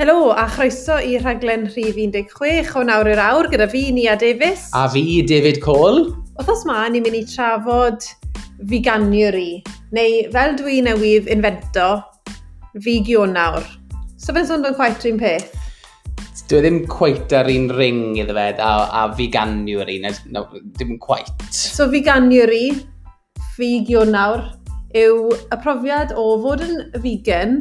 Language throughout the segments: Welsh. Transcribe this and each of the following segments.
Helo a chroeso i rhaglen rhif 16 o nawr i'r awr gyda fi, Nia Davies. A fi, David Cole. Wthos ma, ni'n mynd i trafod veganuary, neu fel dwi newydd invento, figio nawr. So fe'n sôn o'n chwaith rhywun peth? Dwi ddim cweit ar un ring iddo fe, a, a veganuary, na, no, dim cweit. So veganuary, figio nawr, yw y profiad o fod yn vegan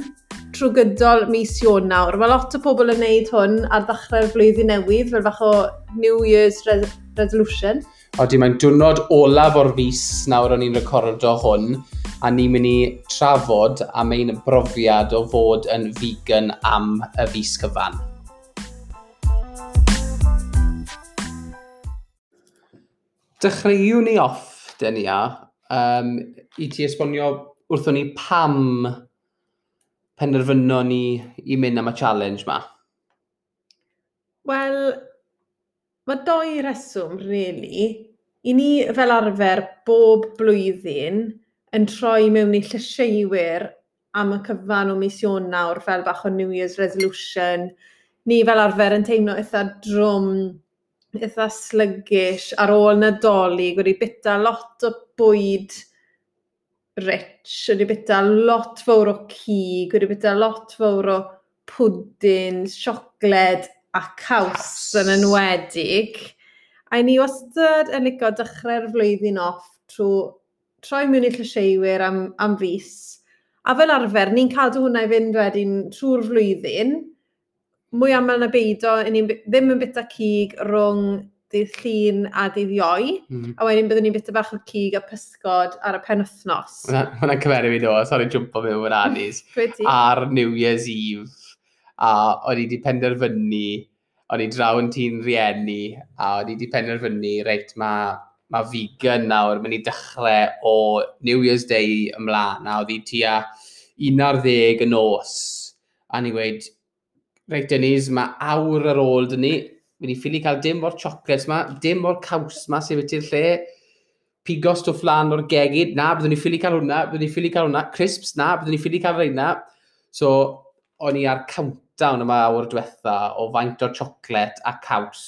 trwy gydol mis Ionawr. Mae lot o pobl yn neud hwn ar ddechrau'r flwyddyn newydd, fel fach o New Year's Re Resolution. O, di mae'n diwrnod olaf o'r fus nawr o'n i'n recordo hwn, a ni'n mynd i trafod am ein brofiad o fod yn vegan am y fus cyfan. Dechreuwn ni off, Denia, um, i ti esbonio wrthon ni pam penderfyno ni i mynd am y challenge ma? Wel, mae doi reswm, really. I ni fel arfer bob blwyddyn yn troi mewn i llysiewyr am y cyfan o mis nawr fel bach o New Year's Resolution. Ni fel arfer yn teimlo eitha drwm, eitha slygis ar ôl nadolig, wedi bita lot o bwyd rich, wedi byta lot fawr o cig, wedi byta lot fawr o pwdin, siocled a caws yn enwedig. A ni wastad yn licio dechrau'r flwyddyn off trwy troi mewn i llysieiwyr am, am fus. A fel arfer, ni'n cadw hwnna i fynd wedyn trwy'r flwyddyn. Mwy aml na beido, ni ddim yn bita cig rhwng dydd llun a dydd ioi. Mm. A wedyn byddwn ni'n bita bach o cig a pysgod ar y penwthnos. Hwna'n cymeru fi do, sori jwmpo mewn yn anis. ar New Year's Eve. A o'n i wedi penderfynu, o'n i draw yn tîn rieni, a o'n i wedi penderfynu, reit, mae ma vegan nawr, mynd i dechrau o New Year's Day ymlaen. A oedd i tua 11 y nos. A ni wedi, reit Denise, mae awr ar ôl dyn ni, Fi wedi ffili cael dim o'r chocolates ma, dim o'r caws ma sef ydy'r lle. Pigo o flan o'r gegid, na, byddwn ni'n ffili cael hwnna, byddwn ni'n ffili cael hwnna. Crisps, na, byddwn ni'n ffili cael reina. So, o'n i ar countdown yma awr diwetha o faint o choclet a caws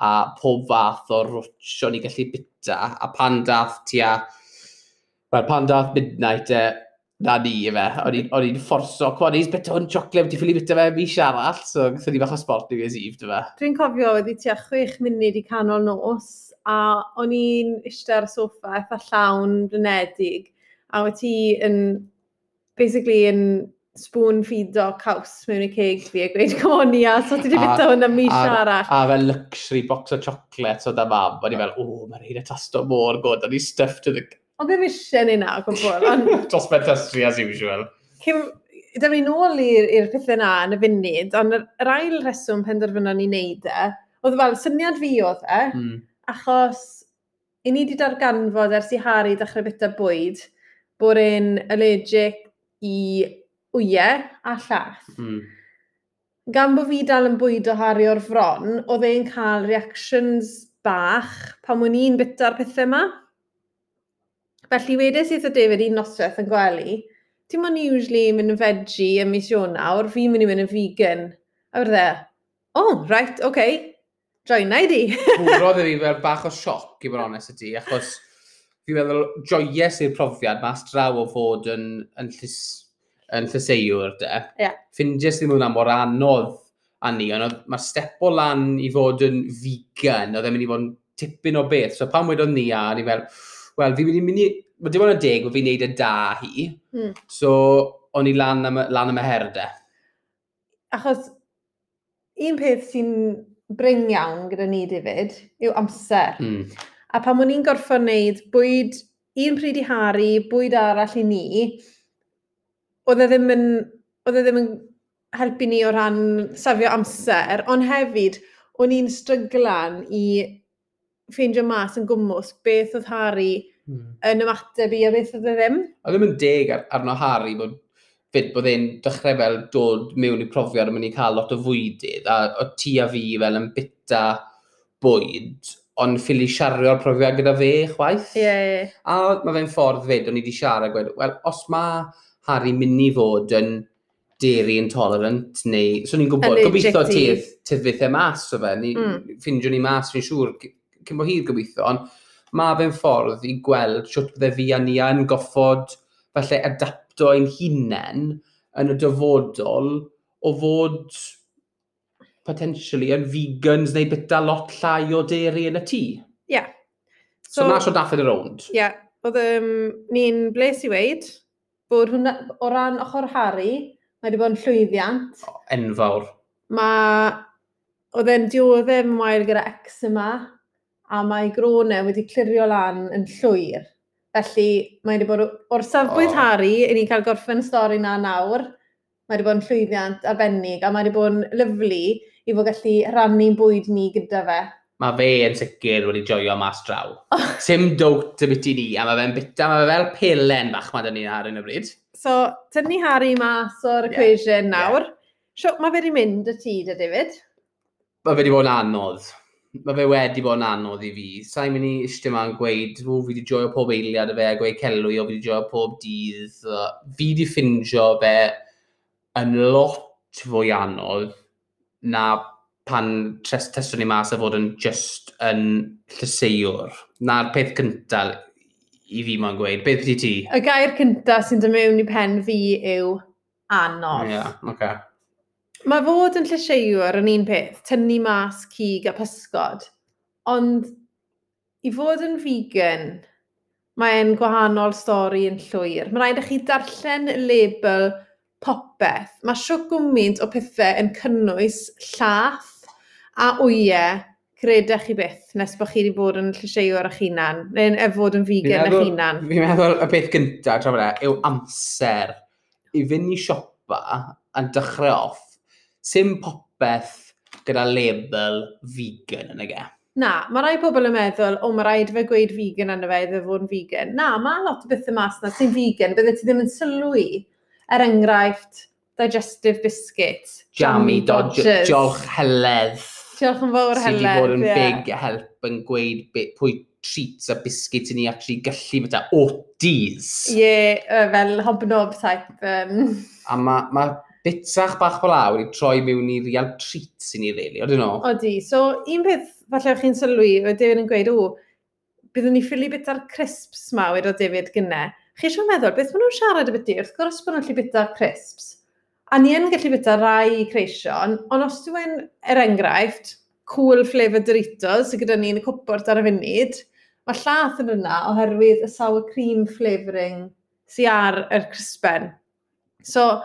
a pob fath o rwtsh o'n i gallu bita a pan dath tia, well, pan dath midnight, e, na ni i fe. O'n i'n fforso, cwan i'n beth o'n chocolate, ti'n ffili bita fe mis arall, so gyda ni bach o sport i fi'n sif, dyma. Dwi'n cofio, wedi tua chwech munud i canol nos, a o'n i'n eistedd ar y soffa, eitha llawn blynedig, a wedi ti yn, basically, yn spoon o caws mewn i ceg fi a gweud, come on ia, so ti wedi bita hwnna mis arall. A fel luxury box o chocolate o da e mam, o'n i fel, o, oh, mae'n rhaid y tasto mor god, o'n i stuffed to the Ond beth eisiau ni na, gwybod? Dos Dros bedestri as usual. Cym, da fi nôl i'r pethau na yn y funud, ond yr, ail reswm penderfynon ni wneud e, oedd fel syniad fi oedd e, mm. achos i ni wedi darganfod ers i Harry dechrau bita bwyd, bod e'n allergic i wyau a llath. Mm. Gan bod fi dal yn bwydo Harry o'r fron, oedd e'n cael reactions bach pan mwyn i'n bita'r pethau yma. Felly wedes i wrth David un e noswaith yn gwely, ti'n mwyn usually mynd yn veggie ym mis Ionawr, fi'n mynd i mynd yn vegan. A wrth e, o, oh, right, oce, okay. joina i di. Bwrodd i fi fel bach o sioc i bod onest ydi, achos fi'n meddwl joies i'r profiad mas draw o fod yn, yn, llys, yn llyseiwr de. Yeah. Ffindies ddim hwnna mor anodd a ni, ond mae'r step o lan i fod yn vegan, oedd e'n mynd i fod yn tipyn o beth. So pan wedodd ni a, ni fel, wel, fi'n mynd i mynd i mae dim ond y deg, fi'n neud y da hi. Mm. So, o'n i lan am, lan am y herde. Achos, un peth sy'n bryng iawn gyda ni, David, yw amser. Mm. A pan o'n i'n gorffa wneud bwyd un pryd i Harry, bwyd arall i ni, oedd e ddim yn, oedd e ddim yn helpu ni o ran safio amser, ond hefyd, o'n i'n stryglan i ffeindio mas yn gwmwys beth oedd Harry hmm. yn ymateb i a beth oedd e ddim. Oedd e ddim yn deg ar, arno Harry bod fyd bod e'n dechrau fel dod mewn i profiad yn mynd i cael lot o fwydydd a o ti a fi fel yn bita bwyd ond ffili siario'r profiad gyda fe chwaith. Ie, yeah, ie. Yeah. A mae fe'n ffordd fyd o'n i wedi siarad gweud, wel, os mae Harry mynd i fod yn dairy intolerant neu, so ni'n gwybod, gobeithio tydd, tydd fydd e mas o fe, ni, mm. ffindio ni mas, fi'n siŵr, cyn bo hir gobeithio, ond mae fe'n ffordd i gweld siwt bydde fi a ni yn goffod falle adapto ein hunain yn y dyfodol o fod potentially yn vegans neu byta lot llai o deri yn y tŷ. Ie. Yeah. So, so na sio daffod y rownd. Ie. Yeah. Oedd um, ni'n bles i weid bod hwnna, o ran ochr Harry, mae wedi bod yn llwyddiant. Oh, enfawr. Mae, oedd e'n dioddef mael gyda eczema a mae gronau wedi clirio lan yn llwyr. Felly, mae wedi bod o'r safbwynt oh. Harry, i ni cael gorffen y stori na nawr, mae wedi bod yn llwyddiant arbennig, a mae wedi bod yn lyflu i fod gallu rannu'n bwyd ni gyda fe. Mae fe yn sicr wedi joio mas draw. Sim dowt y biti ni, a mae fe'n bita, mae fe fel pelen bach mae dyn ni ar yn y bryd. So, tynnu Harry mas o'r equation yeah. nawr. Yeah. Sio, mae fe wedi mynd y tŷ, da David? Mae fe wedi bod yn anodd mae fe wedi bod yn anodd i fi. Sa'n mynd i eistedd yma'n gweud, o, fi wedi joio pob eiliad y fe, a gweud celwy, o, fi wedi joio pob dydd. Fi wedi ffindio fe yn lot fwy anodd na pan testwn ni mas a fod yn just yn llyseiwr. Na'r peth cyntaf i fi ma'n gweud. Beth ydy ti? Y gair cyntaf sy'n dod mewn i pen fi yw anodd. Ie, yeah, okay. Mae fod yn llysieiwr yn un peth, tynnu mas cig a pysgod, ond i fod yn vegan, mae'n gwahanol stori yn llwyr. Mae rhaid i chi darllen label popeth. Mae siw gwmynt o pethau yn cynnwys llath a wyau credech chi byth nes bod chi wedi bod yn llysieuwr eich hunan, neu'n e fod yn vegan eich hunan. Fi'n meddwl y beth gyntaf, tra yw amser i fynd i siopa a dechrau off sim popeth gyda label vegan yn y ge. Na, mae rai pobl yn meddwl, o, mae rhaid fe gweud vegan yn y fe iddo fod yn vegan. Na, mae lot o bethau mas na sy'n vegan, bydde ti ddim yn sylwi. Er enghraifft, digestive biscuit. Jammy, dodgers. Diolch heledd. Diolch yn fawr heledd, ie. Sydd wedi bod yn yeah. big help yn gweud pwy treats a biscuit i ni actually gallu bethau. Oaties. Ie, yeah, fel hobnob type. Um. A mae ma bitsach bach fel awr i troi mewn i real treats i ni, really, oedden nhw? Odi, so un peth, falle o'ch chi'n sylwi, oedd David yn gweud, o, byddwn ni ffili bita'r crisps ma wedi o David gynne. Chi eisiau meddwl, beth maen nhw'n siarad y byti, wrth gwrs bod nhw'n gallu bita crisps. A ni yn gallu bita rai creision, ond os dwi'n er enghraifft, cool flavour Doritos sydd gyda ni yn y cwpwrt ar y funud, mae llath yn yna oherwydd y sour cream flavouring sydd ar yr crispen. So,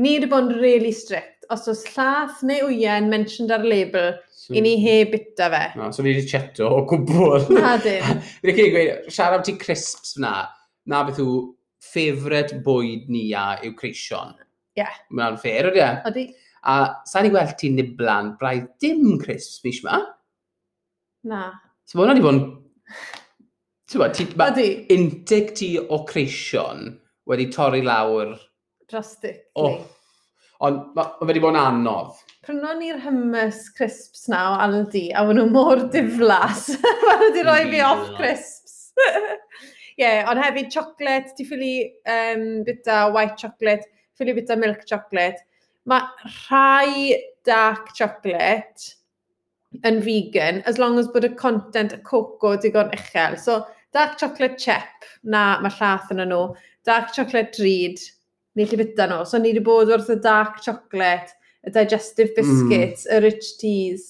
Ni wedi bod yn really strict. Os oes llath neu wyen mentioned ar label, so, i ni heb bita fe. No, so ni wedi cheto o gwbl. Na dyn. Fi'n cael gweud, siarad am ti crisps na, na beth yw ffefryd bwyd ni a yw creision. Ie. Yeah. Mae'n ffer, ydy? Ydy. A sa'n i gweld ti niblan braidd dim crisps mis yma? Na. So mae hwnna wedi bod yn... Ti'n bod, ti, ma, ti o creision wedi torri lawr drastically. Oh. Ond mae ma wedi bod yn anodd. Prynon ni'r hummus crisps na o Aldi, a maen nhw mor diflas. maen nhw wedi rhoi fi off crisps. Ie, yeah, ond hefyd chocolate, ti ffili um, bita white chocolate, ffili bita milk chocolate. Mae rhai dark chocolate yn vegan, as long as bod y content y coco digon uchel. So, dark chocolate chip, na, mae llath yn nhw. Dark chocolate treat, ni lle byta nhw. So ni wedi bod wrth y dark chocolate, y digestive biscuits, mm. y rich teas.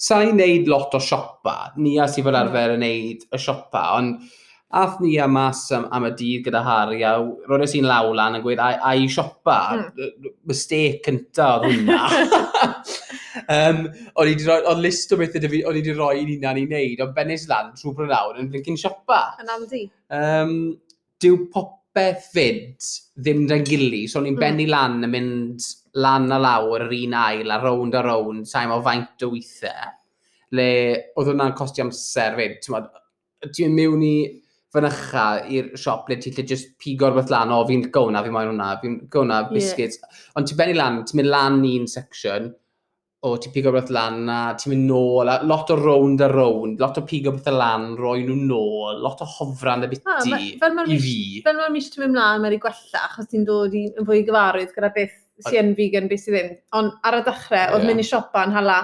Sa i wneud lot o siopa. Ni a sy'n fel arfer mm. yn wneud y siopa, ond ath ni a mas am, am y dydd gyda Harry a roedd e sy'n law lan yn gweud, a, i siopa, mm. mistake cynta oedd hwnna. um, o'n i wedi o'n list o beth o'n i wedi rhoi i ni'n i wneud, ond benes lan trwy brynawr yn flinkin siopa. Yn Aldi. Um, dyw pop popeth fyd ddim da'n gili, so ni'n mm. benni lan yn mynd lan a lawr yr un ail a rownd a rownd, sain o faint o weithiau, le oedd hwnna'n costi amser fyd, ti'n mewn i fynycha i'r siop le ti'n lle just pigo'r beth lan, o fi'n gowna, fi'n moyn hwnna, fi'n gowna, biscuits, yeah. ond ti'n benni lan, ti'n mynd lan un section, o, ti'n pigo beth lan a ti'n mynd nôl, a lot o round a round, lot o pigo beth lan, roi nhw nôl, lot o hofran y biti ah, i fi. Fel mae'n mis ti'n mynd mlaen, mae'n ei gwella, achos ti'n dod i, yn fwy gyfarwydd gyda beth sy'n yn vegan, beth sydd ddim. Ond ar y dechrau, yeah. oedd mynd i siopa yn hala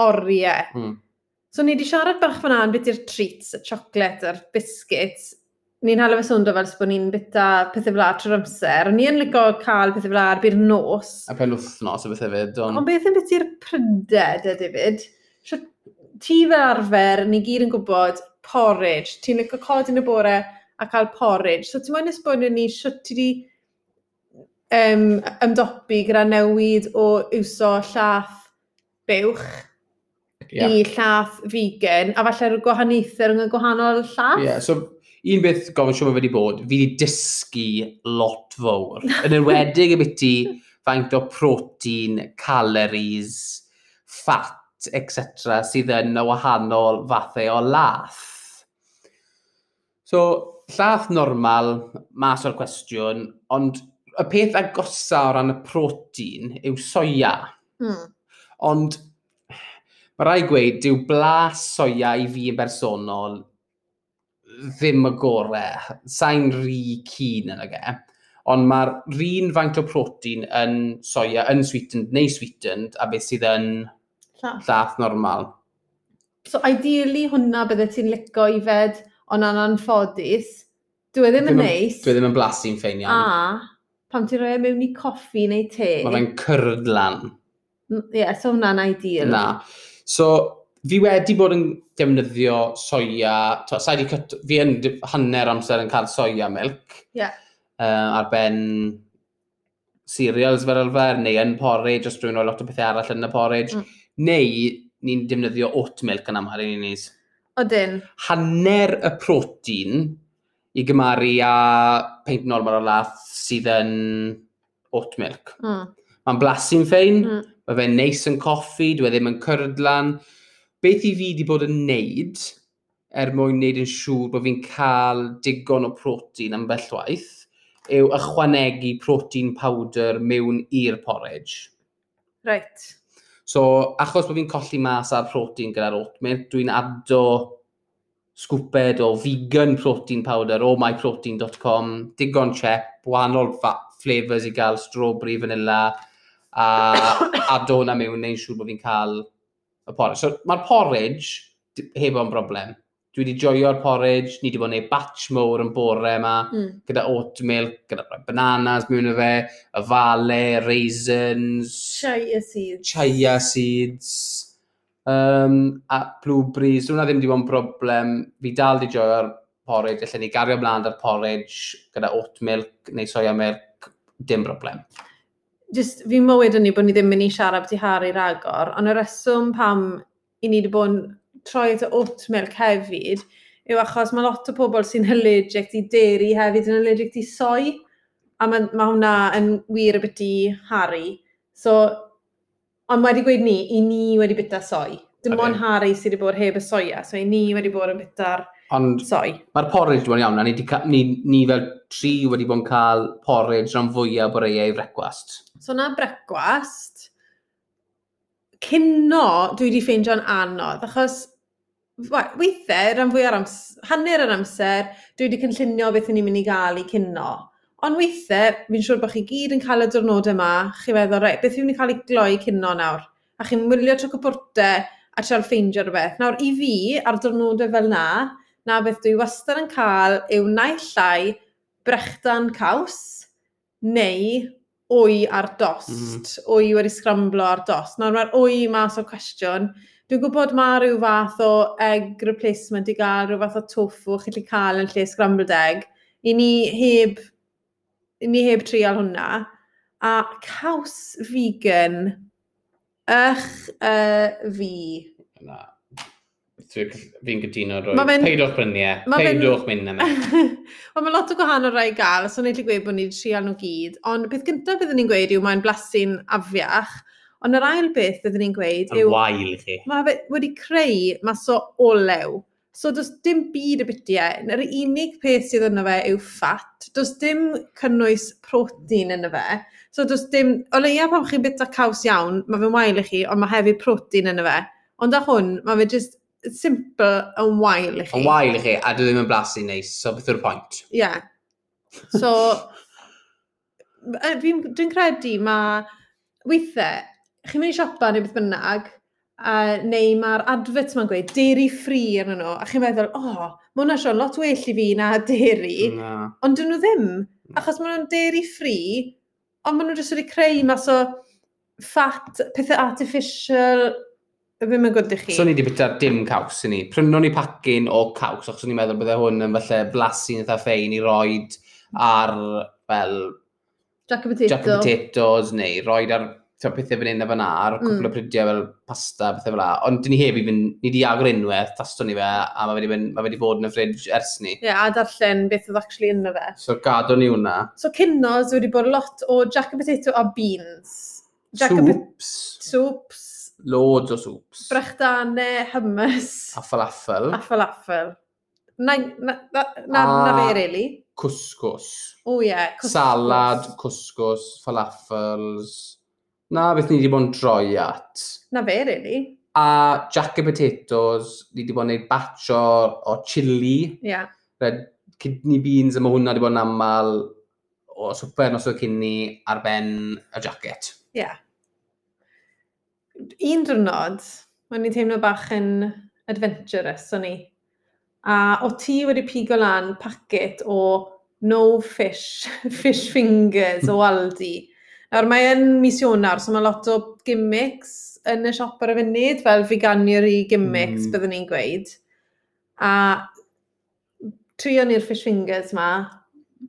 oriau. Mm. So ni wedi siarad bach fan yn beth i'r treats, y chocolate, a'r biscuits, ni'n hala fe sowndo fel bod ni'n bita pethau fel trwy'r amser. Ni yn licio cael pethau fel ar byr nos. A pen wthnos o bethau fyd. Ond on beth yn beth i'r pryded, da David? Ti fel arfer, ni gyd yn gwybod porridge. Ti'n licio cod yn y bore a cael porridge. So ti'n mwyn esbonio ni sio ti di um, ymdopi gyda newid o iwso llath buwch yeah. i llath vegan, a falle'r gwahaniaethau rhwng y gwahanol llath? Yeah, so un beth gofyn siw mae wedi bod, fi wedi dysgu lot fawr. Yn enwedig y biti faint o protein, calories, fat, etc. sydd yn y wahanol fathau o lath. So, llath normal, mas o'r cwestiwn, ond y peth agosa o ran y protein yw soia. Mm. Ond mae rai gweud, dyw blas soia i fi yn bersonol ddim y gorau. Sa'n rhi cyn yn y ge. Ond mae'r rhan faint o protein yn soia, yn sweetened neu sweetened, a beth sydd yn llath, llath normal. So ideally hwnna bydde ti'n licio i fed, ond e yn anffodus, dwi e ddim yn neis. Dwi e ddim yn blasu'n ffein iawn. A pam ti'n rhoi mewn i coffi neu te. Mae fe'n cyrd. Ie, yeah, so hwnna'n ideal. Na. So, fi wedi bod yn defnyddio soia, to, sa cut, fi yn hanner amser yn cael soia milk. Yeah. Uh, ar ben cereals fel elfer, neu yn porridge, os dwi'n rhoi lot o bethau arall yn y porridge. Mm. Neu ni'n defnyddio oat milk yn amser ni'n neis. Odyn. Hanner y protein i gymaru a peint normal o lath sydd yn oat milk. Mm. Mae'n blasu'n ffein, mm. mae fe'n neis yn coffi, dwi e ddim yn curdlan, beth i fi wedi bod yn neud er mwyn neud yn siŵr bod fi'n cael digon o protein am bellwaith yw ychwanegu protein powder mewn i'r porridge. Right. So, achos bod fi'n colli mas ar protein gyda'r oatmeal, dwi'n addo sgwped o vegan protein powder o myprotein.com, digon chep, wahanol flavours i gael, strawberry, vanilla, a addo hwnna mewn neu'n siŵr bod fi'n cael y porridge. So, mae'r porridge heb o'n broblem. Dwi wedi joio'r porridge, ni wedi bod yn gwneud batch mowr yn bore yma, mm. gyda milk gyda bananas mewn o fe, y fale, raisins... Chia seeds. Chia seeds. Um, a blueberries, Dwi'n ddim wedi bod yn broblem. Fi dal wedi joio'r porridge, allan ni gario ymlaen ar porridge gyda oat milk neu soya milk, dim broblem just, fi mywyd yn ni bod ni ddim yn i siarad i Harry'r agor, ond y reswm pam i ni wedi bod yn troi at y oat milk hefyd, yw achos mae lot o pobl sy'n allergic i deri hefyd yn allergic i soi, a mae, mae hwnna yn wir y byd i Harry. So, ond wedi gweud ni, i ni wedi byta soi. Dim okay. ond Harry sydd wedi bod heb y soia, so i ni wedi bod yn byta'r Ond Soi. mae'r porridge dwi'n iawn, a ni, ni, ni fel tri wedi bod yn cael porridge rhan fwyaf o'r ei e i brecwast. So na brecwast, cynno dwi wedi ffeindio'n anodd, achos weithiau, rhan fwy ar amser, hanner yr amser, dwi wedi cynllunio beth ni'n mynd i gael i cynno. Ond weithiau, fi'n siŵr bod chi gyd yn cael y diwrnod yma, chi feddwl, reit, beth fi'n mynd i cael ei gloi cynno nawr? A chi'n wylio trwy cwbwrtau a treol ffeindio rhywbeth. Nawr, i fi, ar diwrnodau fel na, na beth dwi wastad yn cael yw naill llai brechdan caws neu wy ar dost, mm. wy wedi sgramblo ar dost. Nawr mae'r wy mas o'r cwestiwn. Dwi'n gwybod mae rhyw fath o egg replacement i gael, rhyw fath o tofu chi wedi cael yn lle scrambled egg. I ni heb, i ni heb trial hwnna. A caws vegan, ych uh, fi. Na, fi'n gytuno rwy. Peidwch bryniau, peidwch mynd yna. Wel, mae lot o gwahanol rai gael, so wneud i gweud bod ni'n trial nhw gyd. Ond beth gyntaf byddwn ni'n gweud yw mae'n blasu'n afiach, ond yr ail beth byddwn ni'n gweud yw... Yn wael chi. Mae wedi creu mas o olew. So does dim byd y bitiau. Yr unig peth sydd yna fe yw ffat. Does dim cynnwys protein yna fe. So does dim... O leia pam chi'n bita caws iawn, mae fe'n wael i chi, ond mae hefyd protein yna fe. Ond â hwn, mae fe just simple yn wael i chi. Yn wael i chi, a dwi ddim yn blasu neis, so beth yw'r pwynt? Ie. Yeah. So, dwi'n credu mae weithiau, chi'n mynd i siopa neu beth bynnag, a, neu mae'r adfet ma'n gweud deri ffri yn nhw, a chi'n meddwl, o, oh, mae hwnna sio'n lot well i fi na deri, no. ond dyn nhw ddim, achos mae nhw'n deri ffri, ond mae nhw jyst wedi creu mas o fat, pethau artificial, Ddim yn gwrdd i chi. So ni wedi byta dim caws i ni. Prynon ni pacin o caws, achos ni'n meddwl byddai hwn yn falle blasu'n eitha ffein i roed ar, fel... Jack and potato. Jack and potatoes, neu roed ar pethau fan hyn a fan ar, cwpl mm. o prydiau fel pasta, pethau fel la. Ond ni heb i fynd, ni wedi agor unwaith, taston ni fe, a mae wedi, mynd, mae wedi bod yn y ffridj ers ni. Ie, yeah, a darllen beth oedd actually yn fe. So gadw ni hwnna. So cynnos wedi bod lot o jack and potato a beans. Jack Soups. Soups. Loads o soups. Brechdane, hummus. A falafel. A falafel. Na, na, na, na, na fe, really. Cwscws. O ie, yeah, cwscws. Salad, cwscws, falafels. Na beth ni wedi bod yn droi at. Na fe, really. A jacket potatoes, ni wedi bod yn gwneud batch o, o chili. Ie. Yeah. Red kidney beans, a mae hwnna wedi bod yn aml o swper nos o cynni ar ben y jacket. Ie. Yeah un diwrnod, mae'n i'n teimlo bach yn adventurous o'n i. A o ti wedi pigo lan packet o no fish, fish fingers o Aldi. Nawr mae yn mis Ionar, so mae lot o gimmicks yn y siop ar y funud, fel i gimmicks, mm. byddwn ni'n gweud. A trion ni'r fish fingers ma,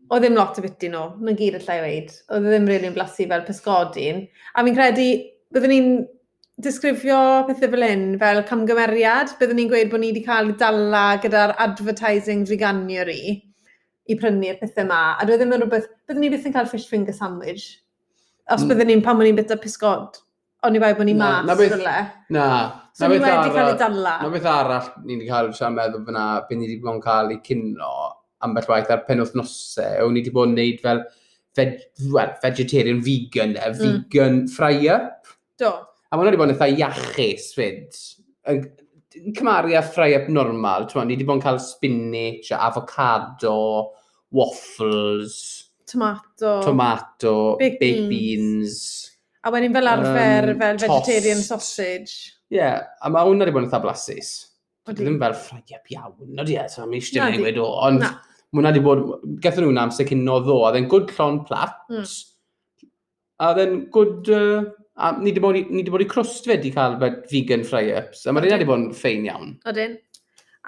o ddim lot o biti nhw, no. nhw'n y llai weid. Oedd ddim rili'n really blasu fel pysgodin. A fi'n credu, byddwn ni'n disgrifio pethau fel hyn fel camgymeriad, byddwn ni'n gweud bod ni wedi cael dala gyda'r advertising veganuary i prynu'r pethau yma, a dwi e ddim yn rhywbeth, byddwn ni byth yn cael fish finger sandwich. Os mm. byddwn ni'n pan bod ni'n bita pisgod, ond i bai bod ni mas na, beth, rhywle. Na, so na beth wedi cael ei dala. Na beth arall ni wedi cael siarad meddwl fyna, beth ni wedi bod yn cael ei cynno ambell waith ar pen wythnosau, o'n ni wedi bod yn neud fel veg, well, vegetarian vegan, a vegan mm. fry-up. Do. A maen wedi bod yn eitha iachus fyd. Yn cymaru a ffrau up normal, ti'n ni wedi bod yn cael spinach, avocado, waffles, tomato, tomato baked, baked beans. beans. A wedyn fel arfer um, fel vegetarian tost. sausage. Ie, yeah, a mae hwnna wedi bod yn eitha blasus. Ddim fel ffrau up iawn, no di e, so mi eisiau newid o, ond mae hwnna wedi bod, gethon nhw'n amser cyn o ddo, a dde'n good llon plat, mm. a dde'n good uh, A ni wedi bod, bod i crwstfed i cael vegan fry-ups, a mae'n rhaid i bod yn ffein iawn. Odin.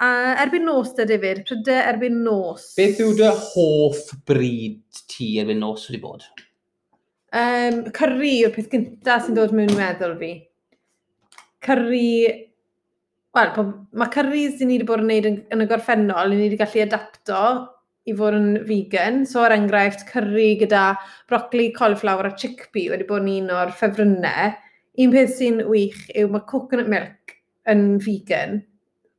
A erbyn nos da, David, prydau erbyn nos. Beth yw dy hoff bryd ti erbyn nos wedi bod? Um, curry yw'r peth gyntaf sy'n dod mewn meddwl fi. Curry... Wel, mae curries ni wedi bod yn gwneud yn, yn y gorffennol, ni wedi gallu adapto i fod yn vegan. So, er enghraifft, curry gyda broccoli, cauliflower a chickpea wedi bod yn un o'r ffefrynnau. Un peth sy'n wych yw mae coconut milk yn vegan.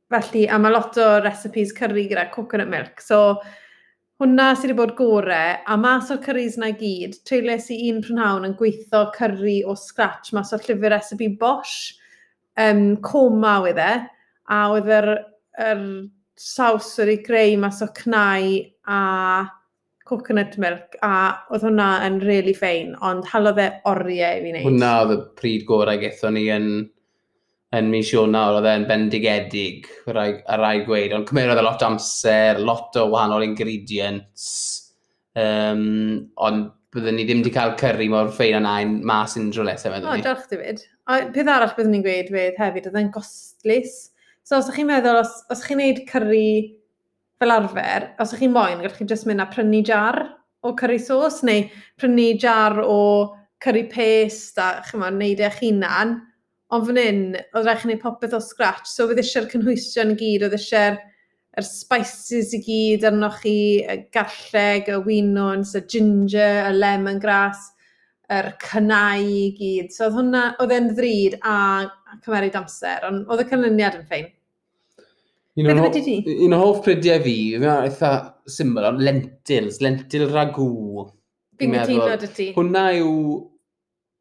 Felly, a mae lot o recipes curry gyda coconut milk. So, hwnna sydd wedi bod gorau, a mas o'r curries na i gyd, treulies i un prynhawn yn gweithio curry o scratch mas o'r llyfr recipe Bosch, um, coma oedd e, a oedd yr, yr saws wedi greu mas o cnau a coconut milk a oedd hwnna yn really ffein, ond halodd e oriau i fi wneud. Hwnna oedd y pryd gorau gethon ni yn, yn mis Ionawr, oedd e'n bendigedig, a rai gweud, ond cymerodd e lot o amser, lot o wahanol ingredients, um, ond byddwn ni ddim wedi cael cyrru mor ffein a nain mas unrhyw nesaf, meddwl ni. O, diolch David. A peth arall byddwn ni'n gweud fydd hefyd, oedd e'n gostlus. So os ydych chi'n meddwl, os, os chi'n gwneud cyrru fel arfer, os ydych chi'n moyn, gallwch chi jyst mynd a prynu jar o curry sauce, neu prynu jar o curry paste a chymod, neud eich hunan. Ond fan hyn, oedd rhaid chi wneud popeth o scratch, so fydd eisiau'r cynhwysion i gyd, oedd eisiau'r er spices i gyd arnoch chi, y garlleg, y winons, y ginger, y lemon grass, yr cynnau i gyd. So oedd hwnna, oedd e'n ddrud a, a cymeriad amser, ond oedd y canlyniad yn ffein. Un o'r hoff, hoff prydiau fi, mae'n eitha syml, ond lentils, lentil ragw. Fi'n meddwl, ti. Hwna yw,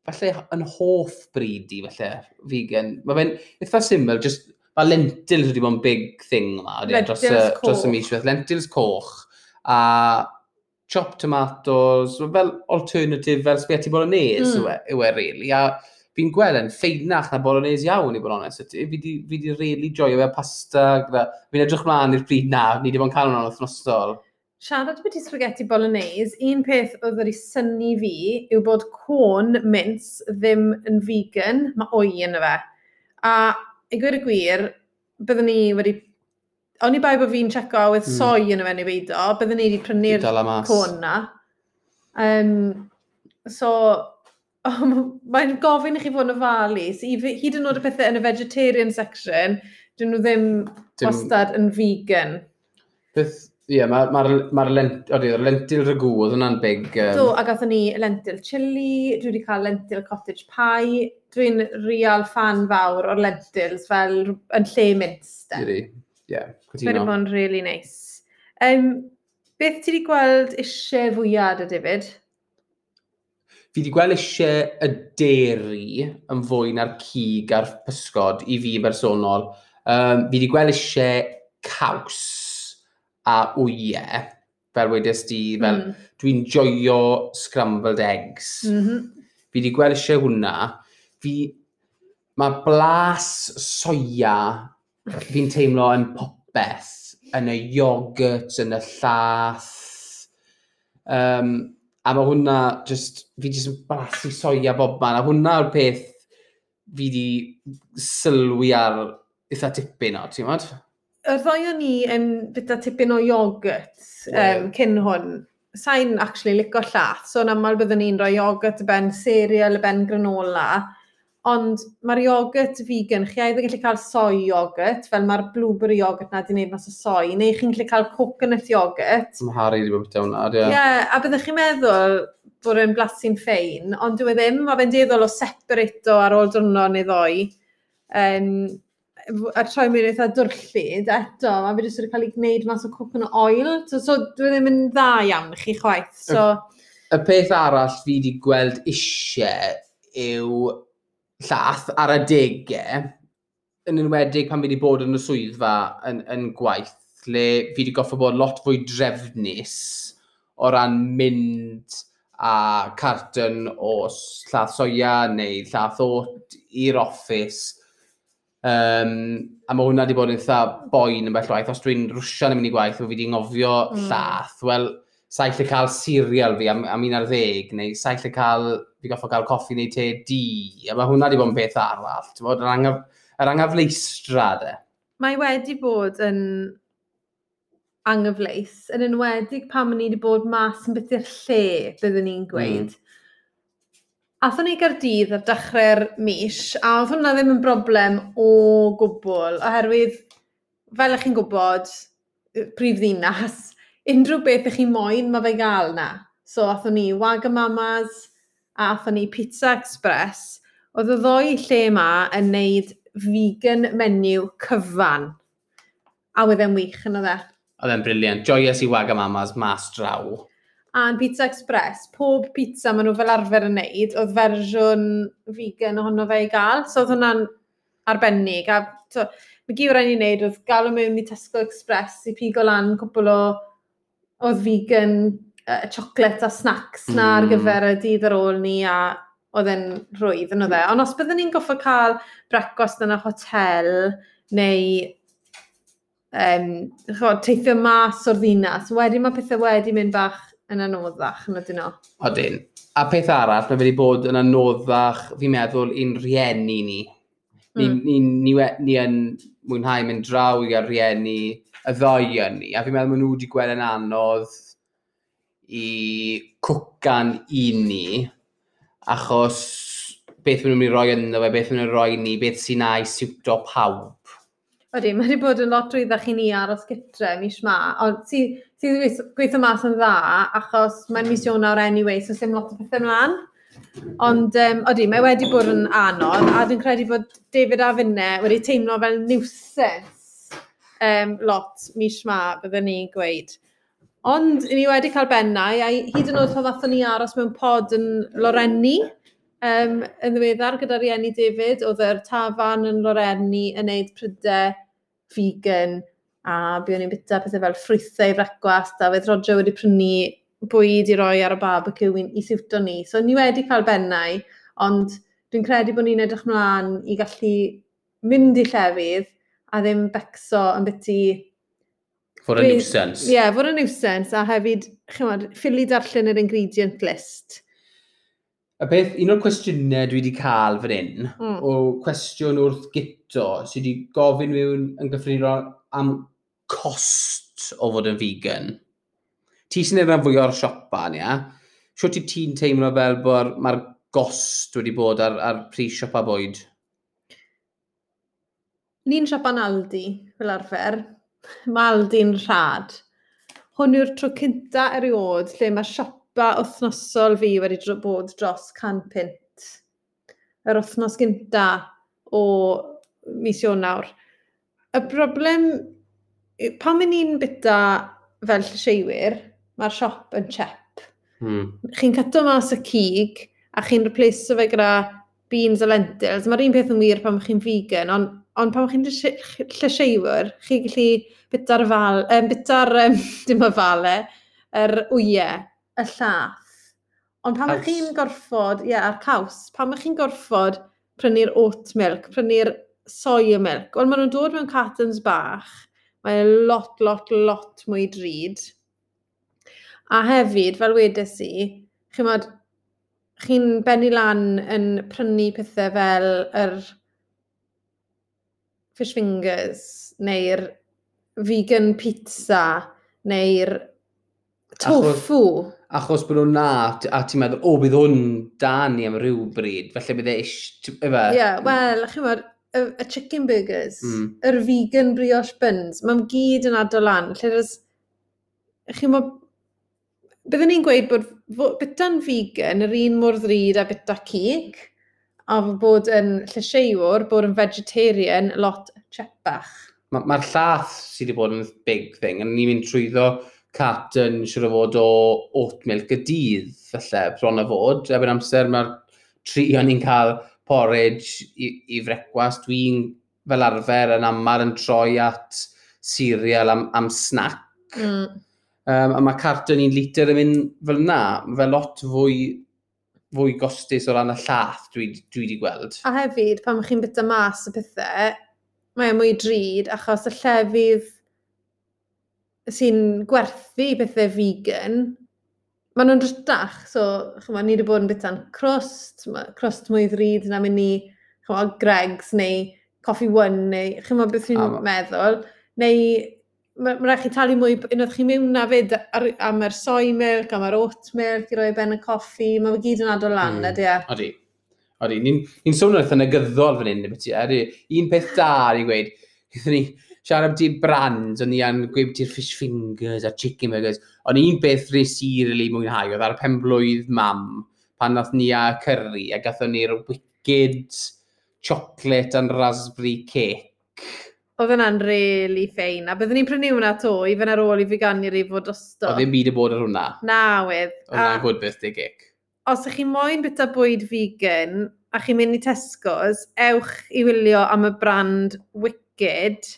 falle, yn hoff bryd i, falle, vegan. Mae fe'n eitha syml, just, mae lentils wedi bod yn big thing yma, dros, dros y mis, lentils coch, a chopped tomatoes, fel alternative, fel spaghetti bolognese, mm. yw e, e really. A, fi'n gweld yn ffeinach na bolognese iawn i bod onest. Fi di, fi di really joio fe pasta. Fi'n edrych mlaen i'r pryd na, ni di bod yn cael hwnna'n wythnosol. Siarad beth i spaghetti bolognese, un peth oedd wedi syni fi yw bod corn mince ddim yn vegan, mae oi yn y fe. A i gwir y gwir, byddwn ni wedi... O'n i bai bod fi'n checo with mm. soi yn y fe ni beidio, byddwn ni wedi prynu'r corn na. Um, so, mae'n gofyn i chi fod yn ofalus. Hyd yn oed y pethau yn y vegetarian section, dyn nhw ddim Dim... wastad yn vegan. Beth, ie, yeah, mae'r ma, ma, ma lent, lentil rygw, oedd hwnna'n big... Um... Do, a gathon ni lentil chili, dwi wedi cael lentil cottage pie, dwi'n real fan fawr o'r lentils fel yn lle minst. E. Ie, yeah, cytuno. Mae'n bod yn really nice. Um, beth ti wedi gweld eisiau fwyad o David? fi wedi gweld eisiau y deri yn fwy na'r cig a'r pysgod i fi bersonol. Um, fi wedi gweld eisiau caws a wyau, fel wedys di, fel mm. dwi'n joio scrambled eggs. Mm -hmm. Fi wedi gweld eisiau hwnna. Fi, mae blas soia fi'n teimlo yn popeth, yn y iogurt, yn y llath. Um, a mae hwnna just, fi jyst yn blasu soia bob man, a hwnna'r peth fi di sylwi ar eitha tipyn o, ti'n modd? Y ddoi o ni yn byta tipyn o iogurt yeah. um, cyn hwn. Sa'n actually licio llath, so yn aml byddwn ni'n rhoi iogurt y ben cereal, y ben granola, ond mae'r iogurt vegan, chi either gallu cael soy iogurt, fel mae'r blueberry iogurt na di wneud mas o soy, neu chi'n gallu cael coconut iogurt. Mae Harry wedi bod beth hwnna, ie. Ie, a byddwch chi'n meddwl, bod yn blasu'n ffein, ond dwi e ddim, mae fe'n deddol o separato ar ôl dwrnod neu ddoi. Um, a troi mi'n eitha dwrllid, eto, mae fe jyst wedi cael ei gwneud mas o coconut oil, so, so dwi e ddim yn dda iawn i chi chwaith. So... Y peth arall fi wedi gweld eisiau yw llath ar y degau, yn enwedig pan fi wedi bod yn y swyddfa yn, yn gwaith, lle fi wedi goffo bod lot fwy drefnus o ran mynd a carton o llath soia neu llath o't i'r office. Um, a mae hwnna wedi bod yn eitha boen yn bell waith. Os dwi'n rwsian yn mynd i gwaith, fi wedi ngofio mm. llath, wel, saill y cael cereal fi am, am un ar ddeg, neu saill y cael, fi goffo cael coffi neu te di. A mae hwnna wedi bod yn beth arall. Bod, yr, angaf, yr anghyfleistra, de. Mae wedi bod yn anghyfleis, yn enwedig pam ni wedi bod mas yn byth'r lle, byddwn ni'n hmm. gweud. Mm. Athon ni Gardydd ar dechrau'r mis, a oedd hwnna ddim yn broblem o gwbl, oherwydd, fel ych chi'n gwybod, prif ddinas, unrhyw beth ych chi moyn mae fe gael na. So, athon ni Wagamamas, a athon ni Pizza Express, oedd y ddoi lle yma yn neud vegan menu cyfan. A wedi'n wych yn oedd e. Oedd e'n briliant. Joyous i Wagamamas mas draw. A'n Pizza Express, pob pizza maen nhw fel arfer yn neud, oedd fersiwn vegan ohono fe i gael. So oedd hwnna'n arbennig. A to, mae gyd rhaid i wneud oedd gael o mewn i Tesco Express i pigo lan cwbl o oedd vegan uh, chocolate a snacks na mm. ar gyfer y dydd ar ôl ni a oedd e'n rwydd yn oedd e. Ond os byddwn ni'n goffa cael brecwast yn y hotel neu um, chod, teithio mas o'r ddinas. Wedyn mae pethau wedi mynd bach yn anoddach yn ydyn nhw. Odyn. A peth arall, mae wedi bod yn anoddach, fi'n meddwl, i'n rieni ni. Ni, mm. ni, ni, ni, ni yn mwynhau mynd draw i'r ar rieni y ddoi yn ni. A fi'n meddwl maen nhw wedi gweld yn anodd i cwcan i ni, achos beth maen nhw'n mynd i roi ynddo fe, beth maen nhw'n roi ni, beth sy'n na i siwto pawb. Ydy, mae wedi bod yn lot rwydda chi ni aros gytre mis ma, ond ti, ti gweithio mas yn dda, achos mae'n mis Ionawr anyway, so sy'n lot o bethau ymlaen. Ond um, ydy, mae wedi bod yn anodd, a dwi'n credu bod David a Finne wedi teimlo fel niwsens um, lot mis ma, byddwn ni'n gweud. Ond ni wedi cael bennau, a hyd yn oed pan ddathon ni aros mewn pod yn Lorenni, um, yn ddiweddar gyda rieni David, oedd yr tafan yn Lorenni yn neud prydau vegan a byddwn ni'n bita pethau fel ffrwythau i brecwast a fydd Roger wedi prynu bwyd i roi ar y barbecue i siwto ni. So ni wedi cael bennau, ond dwi'n credu bod ni'n edrych mlaen i gallu mynd i llefydd a ddim becso yn byty... Fod yn nuisance. Ie, yeah, fod yn nuisance a hefyd, chymod, ffili darllen yr ingredient list. Y beth, un o'r cwestiynau dwi wedi cael fan hyn, mm. o cwestiwn wrth gip crypto sydd wedi gofyn mewn yn gyffredinol am cost o fod yn vegan. Ti sy'n edrych fwy o'r siopa, ni, ia? Sio ti ti'n teimlo fel bod mae'r gost wedi bod ar, ar pris siopa bwyd? Ni'n siopa'n Aldi, fel arfer. Mae Aldi'n rhad. Hwn yw'r tro cynta erioed lle mae siopa wythnosol fi wedi bod dros can pint. Yr wythnos gynta o mis Ionawr. Y broblem, pan mynd ni'n byta fel lleisieiwyr, mae'r siop yn chep. Hmm. Chi'n cyto mas y cig a chi'n replace fe gyda beans a lentils. Mae'r un peth yn wir pan chi'n vegan, ond on pan chi'n lleisieiwyr, chi'n gallu bita'r fal, um, bita'r, um, dim y fale, yr wyau, y llath. Ond pan chi'n gorfod, ie, yeah, a'r caws, pan chi'n gorfod prynu'r oat milk, prynu'r soia milk. Wel, maen nhw'n dod mewn cartons bach. Mae e lot, lot, lot mwy drud. A hefyd, fel wedes i, chi'n modd, chi'n benni lan yn prynu pethau fel yr fish fingers, neu'r vegan pizza, neu'r tofu. Achos, achos bod nhw'n na, a ti'n meddwl, o, bydd hwn da ni am ryw bryd, felly bydd e eich... Ie, yeah, wel, chi'n meddwl, y, y chicken burgers, mm. yr vegan brioche buns, mae'n gyd yn adol lan. Lle'r chi'n mo, byddwn ni'n gweud bod, byta'n vegan yr un mor ddrud a byta cig, a bod yn llesiewr, bod yn vegetarian, lot chepach. Mae'r ma, llath sydd wedi bod yn big thing, a ni'n mynd trwyddo carton siwr o fod o oat milk y dydd, felly, bron o fod. Efo'n amser mae'r tri o'n ni'n cael porridge i, i frecwas. Dwi'n fel arfer yn aml yn troi at cereal am, am snack. Mm. Um, a mae carton un litr yn mynd fel na. Mae fel lot fwy fwy gostus o ran y llath dwi, dwi wedi gweld. A hefyd, pan chi'n byta mas y pethau, mae'n mwy drud achos y llefydd sy'n gwerthu pethau vegan maen nhw'n drws so chyma, ni wedi bod yn bita'n crwst, crwst mwy ddrud na mynd i chyma, Greg's neu Coffee One, neu chyma beth chi'n meddwl, neu mae'n ma rhaid chi talu mwy, unwaith chi mewn na fyd ar, am yr soy milk, am yr oat milk, i roi ben y coffi, mae'n gyd yn adol lan, mm. ydy e? Odi. Odi, ni'n ni, sôn sôn yn y gyddol fan hyn, beth ti, un peth da i gweud, gyda ni siarad byti brands, o'n i yn gwyb ti'r fish fingers a chicken burgers, ond un beth rhys i rili mwynhau oedd ar pen blwydd mam, pan nath ni a curry, a gathon ni'r wicked chocolate and raspberry cake. Oedd yna'n really ffein, a byddwn ni'n prynu hwnna to, i fy'n ar ôl i fi gannu i fod drosto. Oedd ddim byd y bod ar hwnna. Na, wedd. Oedd yna'n good birthday cake. Os ych chi moyn bita bwyd vegan, a chi'n mynd i Tesco's, ewch i wylio am y brand Wicked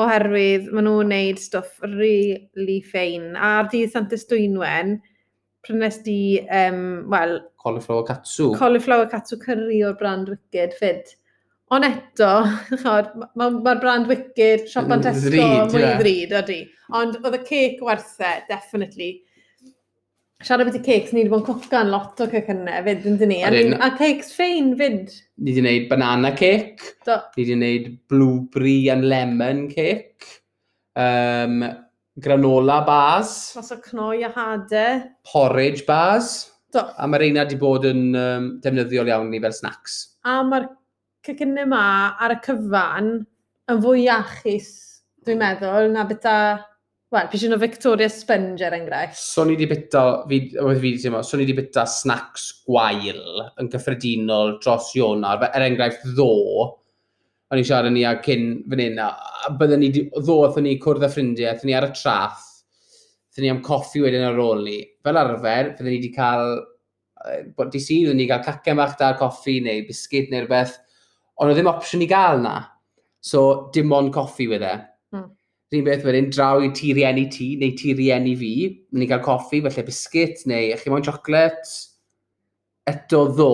oherwydd maen nhw'n neud stwff really ffein. A'r dydd Santes Dwynwen, prynes di, um, wel... Cauliflower Katsu. Cauliflower Katsu Curry o'r brand Wicked, fyd. Ond eto, mae'r ma, ma brand Wicked, Shop Tesco, mwy ddrud, ydy. Ond oedd y cake werthau, e, definitely siarad beth i cakes, ni wedi bod yn cwcan lot o cycynnau fyd yn dyn ni. A, a cakes ffein fyd. Ni wedi gwneud banana cake. Do. Ni wedi gwneud blueberry and lemon cake. Um, granola bars. Mas o cnoi a hadau. Porridge bars. Do. A mae'r reina wedi bod yn um, defnyddiol iawn ni fel snacks. A mae'r cycynnau yma ar y cyfan yn fwy iachus, dwi'n meddwl, na bita Wel, pys o Victoria Sponge er enghraifft. So ni wedi bita, oedd fi wedi teimlo, so ni wedi bita snacks gwael yn gyffredinol dros Ionar. Er enghraifft ddo, o'n i siarad ni a cyn fan hyn, a byddwn ni, ddo oedd ni cwrdd â ffrindiau, oedd ni ar y traff, oedd ni am coffi wedyn ar ôl ni. Fel arfer, fyddwn ni wedi cael, bod di sydd, oedd ni cael cacau mach da'r coffi neu biscuit neu rhywbeth, ond oedd ddim opsiwn i gael na. So, dim ond coffi wedi'i Rhyn beth wedyn, draw i ti rieni ti, neu ti rieni fi, Mynd i gael coffi, felly biscuit, neu chi moyn chocolate. Eto ddo,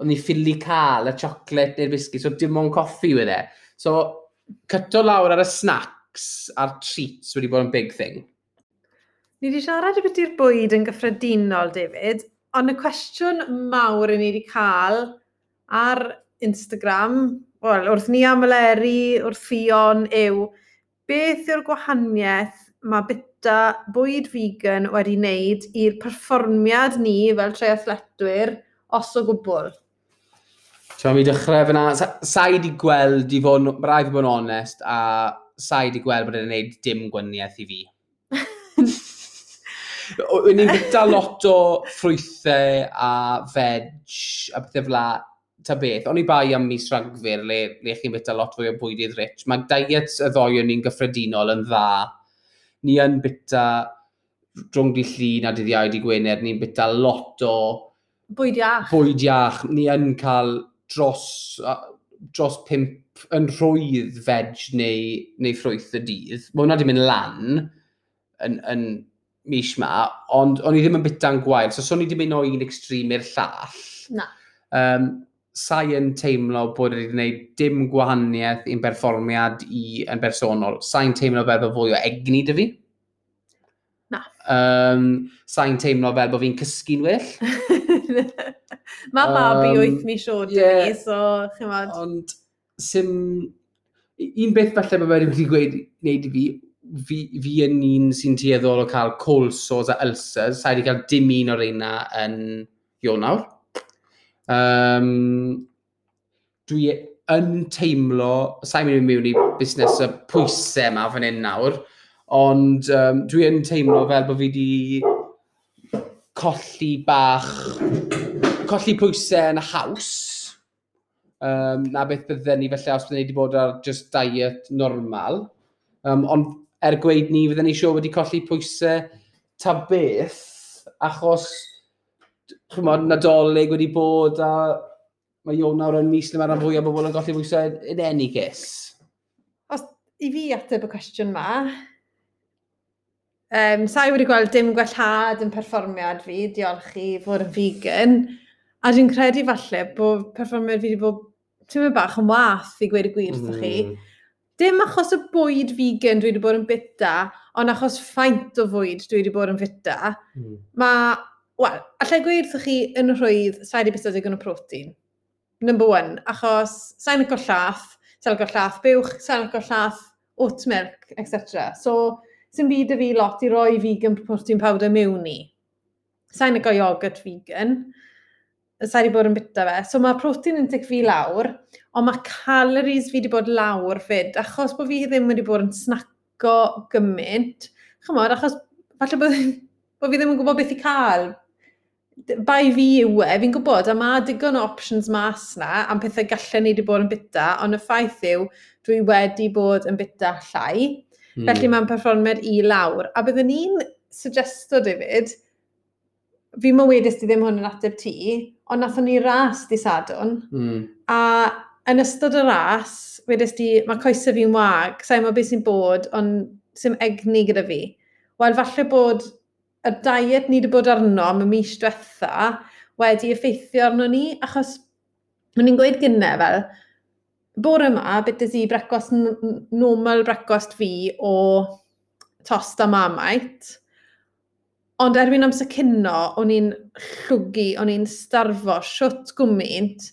ond ni ffili cael y chocolate neu'r biscuit, so dim ond coffi wedi. So, cyto lawr ar y snacks a'r treats wedi bod yn big thing. Ni wedi siarad y beth i'r bwyd yn gyffredinol, David, ond y cwestiwn mawr i ni wedi cael ar Instagram, wel, wrth ni am yleri, wrth Fion, yw beth yw'r gwahaniaeth mae bita bwyd vegan wedi wneud i'r perfformiad ni fel treiathletwyr os o gwbl? Tio, mi dechrau fyna, sa i wedi gweld, i fod, rhaid i fod yn onest, a sa i wedi gweld bod e'n gwneud dim gwaniaeth i fi. Wyn ni'n byta lot o ffrwythau a veg a bethau fel ta beth, o'n i bai am mis rhagfyr le, le chi'n byta lot fwy o bwydydd rich. Mae diets y ddoi o'n ni'n gyffredinol yn dda. Ni yn byta drwng di llun a dyddiau di Gwener, ni'n byta lot o... Bwyd iach. Bwyd iach. Ni yn cael dros, dros pimp yn rhwydd veg neu, neu ffrwyth y dydd. Mae hwnna wedi mynd lan yn, yn mis ma, ond o'n i ddim yn byta'n gwael. So, so i wedi mynd o un extrem i'r llall. Na. Um, sai yn teimlo bod wedi gwneud dim gwahaniaeth i'n berfformiad i yn bersonol. Sa'n teimlo fel bod fwy o egni dy fi. Na. Um, sa'n teimlo fel bod fi'n cysgu'n well. Mae babi um, babi wyth mis oed yeah, fi, so chymod. Ond, sim... Un beth falle mae wedi wedi gweud wneud i fi, fi, fi yn un sy'n tueddol o cael cold sores a ulcers, sa'i wedi cael dim un o'r reina yn Ionawr. Um, dwi yn teimlo, sa'n mynd i mewn i busnes y pwysau yma fan hyn nawr, ond um, dwi yn teimlo fel bod fi wedi colli bach, colli pwysau yn haws, um, na beth bydden ni felly os bydden ni wedi bod ar just diet normal. Um, ond er gweud ni, fydden ni siŵr wedi colli pwysau ta beth, achos chymod, nadolig wedi bod a mae Ion nawr yn mis le mae'r fwy o bobl yn golli bwysau yn any case. Os i fi ateb y cwestiwn ma, um, sa'i wedi gweld dim gwellhad yn perfformiad fi, diolch i fod yn vegan, a dwi'n credu falle bod perfformiad fi wedi bod tymed bach yn wath i gweud y gwir mm. chi. Mhm. Dim achos y bwyd vegan dwi wedi bod yn bita, ond achos ffaint o fwyd dwi wedi bod yn fita, mm. mae Wel, allai gweud wrthych chi yn rhwydd, sa'i di bethau digon o protein. Number one, achos sa'n licio llath, sa'n licio llath buwch, sa'n licio llath oat milk, etc. So, sy'n byd y fi lot i roi vegan protein powder mewn i. Sa'n licio yogurt vegan, sa'i di bod yn bita fe. So mae protein yn tic fi lawr, ond mae calories fi wedi bod lawr fyd, achos bod fi ddim wedi bod yn snaco gymaint. Chymod, achos falle bod, bod fi ddim yn gwybod beth i cael bai fi yw e, fi'n gwybod, a mae digon o options mas na, am pethau gallen ni wedi bod yn bita, ond y ffaith yw, dwi wedi bod yn bita llai, mm. felly mae'n perfformiad i lawr. A byddwn ni'n suggesto, David, fi mae wedys di ddim hwn yn ateb ti, ond nathon ni ras di sadwn, mm. a yn ystod y ras, wedys di, mae coesau fi'n wag, sa'i ma beth sy'n bod, ond sy'n egni gyda fi. Wel, falle bod y diet ni wedi bod arno am y mis diwetha wedi effeithio arno ni, achos o'n i'n gweud gynne fel, bore yma, bytes i brecwast normal brecwast fi o tost a mamait, ond erbyn amser cynno, o'n i'n llwgu, o'n i'n starfo siwt gwmynt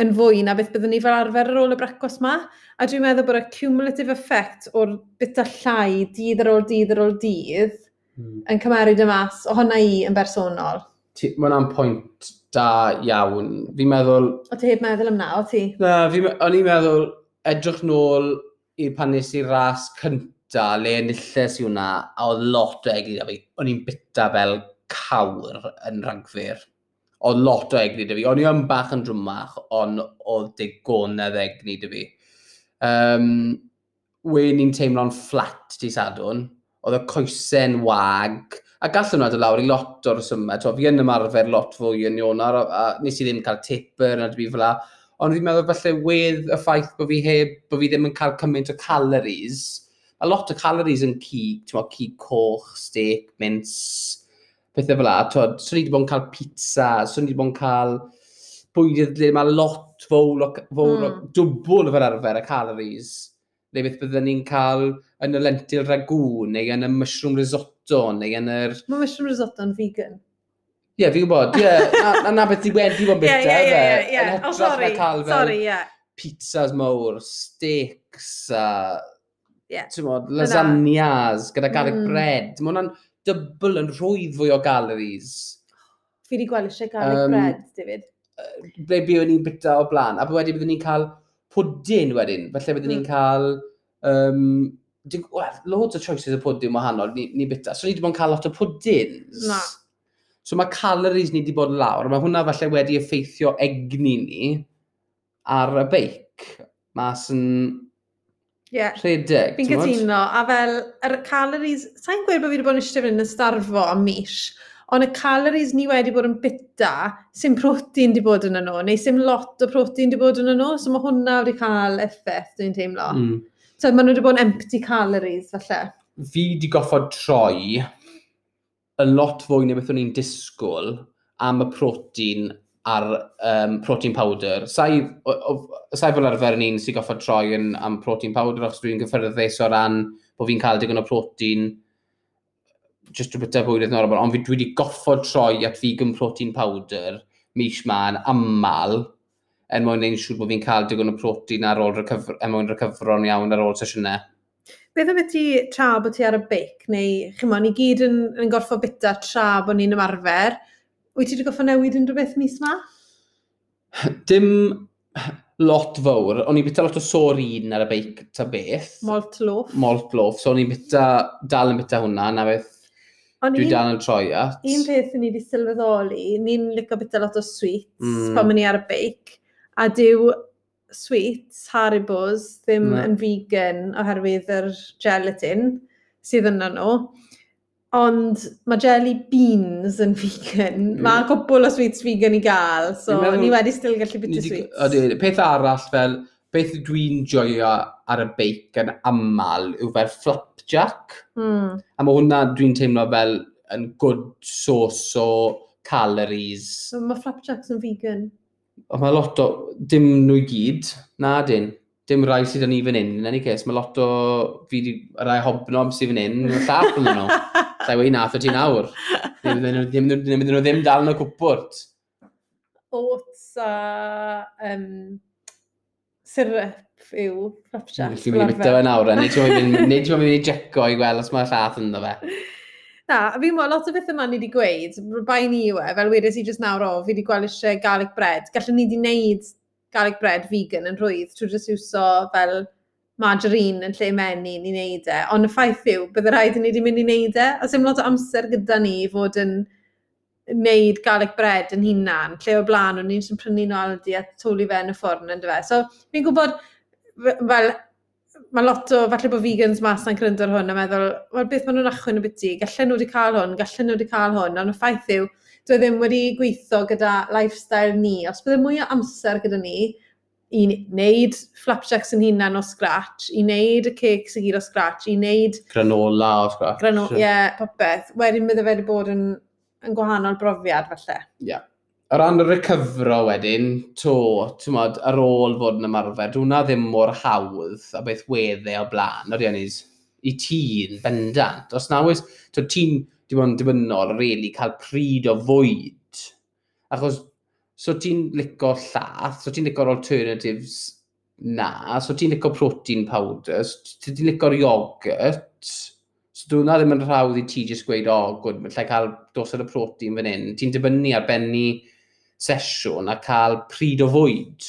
yn fwy na beth byddwn ni fel arfer ar ôl y brecwast ma. A dwi'n meddwl bod y cumulative effect o'r bita llai dydd ar ôl dydd ar ôl dydd mm. yn cymeryd y mas, o hwnna i yn bersonol. Mae hwnna'n pwynt da iawn. Fi'n meddwl... O ti heb meddwl am na, o ti? Na, fi, o'n i'n meddwl edrych nôl i pan nes i ras cynta, le enillus i hwnna, a oedd lot o egni da fi. O'n i'n bita fel cawr yn rhagfyr. Oedd lot o egni da fi. O'n i'n bach yn drwmach, ond oedd digonedd egni da fi. Um, Wen i'n teimlo'n fflat di sadwn, oedd y coesau'n wag, a gallwn nhw lawr i lot o'r symud. Fi yn ymarfer lot fwy yn Ionar, a, a nes i ddim cael tipper na dwi fel la. Ond fi'n meddwl falle wedd y ffaith bod fi heb, bod fi ddim yn cael cymaint o calories. A lot o calories yn cig, ti'n meddwl, cig coch, steak, mince, pethau fel la. Twod, swn i wedi bod yn cael pizza, swn i wedi bod yn cael bwydydd lle mae lot fawr fawr mm. dwbl fel arfer y calories neu beth byddwn ni'n cael yn y lentil ragŵ, neu yn y mushroom risotto, neu yn yr... Mae mushroom risotto yn vegan. Ie, yeah, fi'n gwybod, ie. Yeah. Na, na beth i wedi bod bita, ie, ie, ie. Yn oh, hytrach na cael fel sorry, yeah. pizzas mawr, steaks, a... Yeah. Mod, lasagnas, gyda garlic mm. bread. Mae hwnna'n dybl yn rhwydd fwy o galories. Fi wedi gweld eisiau garlic um, bread, David. Ble byddwn ni'n bita o blaen, a wedyn byddwn ni'n cael pwdyn wedyn. Felly byddwn mm. ni'n hmm. cael um, well, loads o choices o pwdyn wahanol ni, ni bita. So ni wedi bod yn cael lot o pwdyns. Na. So mae calories ni wedi bod lawr. Mae hwnna falle wedi effeithio egni ni ar y beic. Mas yn yeah. rhedeg. Fi'n cytuno. A fel, yr calories, sa'n gweud bod fi wedi bod yn eisiau fynd yn starfo am mis. Ond y calories ni wedi bod yn bita, sy'n protein di bod yn nhw, neu sy'n lot o protein di bod yn nhw, so mae hwnna wedi cael effaith, dwi'n teimlo. Mm. So mae nhw wedi bod yn empty calories, falle. Fi wedi goffod troi yn lot fwy neu beth o'n i'n disgwyl am y protein ar um, protein powder. Sa'i fel arfer ni'n sy'n goffod troi yn, am protein powder, os dwi'n gyffyrddus o ran bod fi'n cael digon o protein just o bita bwyd oedd normal, ond fi dwi wedi goffod troi at vegan protein powder mis ma'n aml er mwyn neud siŵr bod fi'n cael digon o protein ar ôl recyfr, er mwyn recyfron iawn ar ôl sesiynau. Beth am ti tra bod ti ar y beic, neu chymon, ni gyd yn, yn gorfod bita tra bod ni'n ymarfer, wyt ti wedi gorfod newid unrhyw beth mis ma? Dim lot fawr. O'n i'n bita lot o sôr un ar y beic ta beth. Malt loaf. Malt loaf. So o'n i'n bita, dal yn bita hwnna, na beth Ond dwi dal yn troi at. Un peth ni wedi sylweddoli, ni'n licio bita lot o sweets mm. pan ni ar y beic, a dyw sweets, Haribos, ddim mm. yn vegan oherwydd yr gelatin sydd yna nhw. Ond mae jelly beans yn vegan. Mm. Mae cwbl o sweets vegan i gael, so meddwl, ni wedi still gallu bita sweets. Oeddi, peth arall fel, beth dwi'n joio ar y beic yn aml yw fel flapjack. Mm. A mae hwnna dwi'n teimlo fel yn good source o calories. So, mae flapjacks yn vegan. O, mae lot o... Dim nhw i gyd. Na, dyn. Dim rai sydd yn i fan hyn. Yn any case, mae lot o... Fi di... Rai hobnob sydd fan hyn. Mae'n llap yn nhw. Sa'i wei nath o ti nawr. Ddim nhw ddim dal yn y cwpwrt. Oats a... Um, syrup yw flap jack. Felly mi'n byta fe nawr, eh? nid yw'n mynd i jeco i gweld os mae'r llath ynddo fe. Na, fi'n meddwl, lot o beth yma ni wedi gweud, bai ni yw e, fel wedys i jyst nawr o, fi wedi gweld eisiau garlic bread. Gallwn ni wedi wneud garlic bread vegan yn rwydd, trwy jyst iwso fel margarine yn lle menu i wneud e. Ond y ffaith yw, bydde rhaid i ni wedi mynd i wneud e, a sy'n lot o amser gyda ni i fod yn wneud garlic bread yn hunan, lle o blaen o'n i'n prynu'n aldi a toli fe yn y ffwrn yn dyfe. So, fi'n gwybod, fel, mae lot o, falle bod vegans mas na'n cryndo hwn a meddwl, wel, beth maen nhw'n achwyn y byty, gallen nhw wedi cael hwn, gallen nhw wedi cael hwn, ond y ffaith yw, dwi e ddim wedi gweithio gyda lifestyle ni. Os bydde mwy o amser gyda ni, i wneud flapjacks yn hunan o scratch, i wneud y cakes i gyd o scratch, i wneud... Granola o scratch. Granola, ie, yeah, popeth. Wedyn bydde fe wedi bod yn yn gwahanol brofiad falle. Ie. Yeah. O ran y recyfro wedyn, to, ti'n modd, ar ôl fod yn ymarfer, dwi'n ddim mor hawdd a beth wedde o blaen, o Dionis, i ti'n bendant. Os na oes, ti'n dim ond dibynnol rili really, cael pryd o fwyd. Achos, so ti'n licio llath, so ti'n licio'r alternatives na, so ti'n licio protein powders, so ti'n licio'r iogurt, So dwi'n na ddim yn rhawdd i ti jyst gweud, o, oh, gwyd, lle cael dos ar y protein fan hyn. Ti'n dibynnu ar benni sesiwn a cael pryd o fwyd.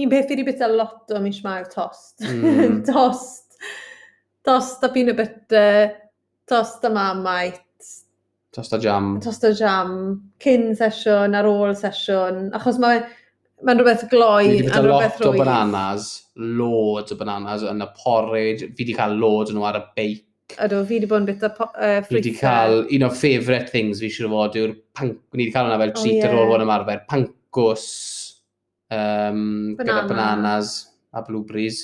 Un peth fi wedi bita lot o mis mae'r tost. Mm. tost. Tost a peanut butter, tost a mamait. Tost a jam. Tost a jam. Cyn sesiwn ar ôl sesiwn. Achos mae mae'n rhywbeth gloi a rhywbeth rwy'n. lot o bananas, loads o bananas yn y porridge. Fi wedi cael loads yn nhw ar y beic Ydw, fi wedi bod yn bita uh, ffrwythau. Fi wedi cael, un o'r favourite things fi siŵr o fod yw'r panc... Ni wedi cael hwnna fel treat oh, yeah. ar ôl fod ymarfer. Pancos, um, Banana. gyda bananas a blueberries.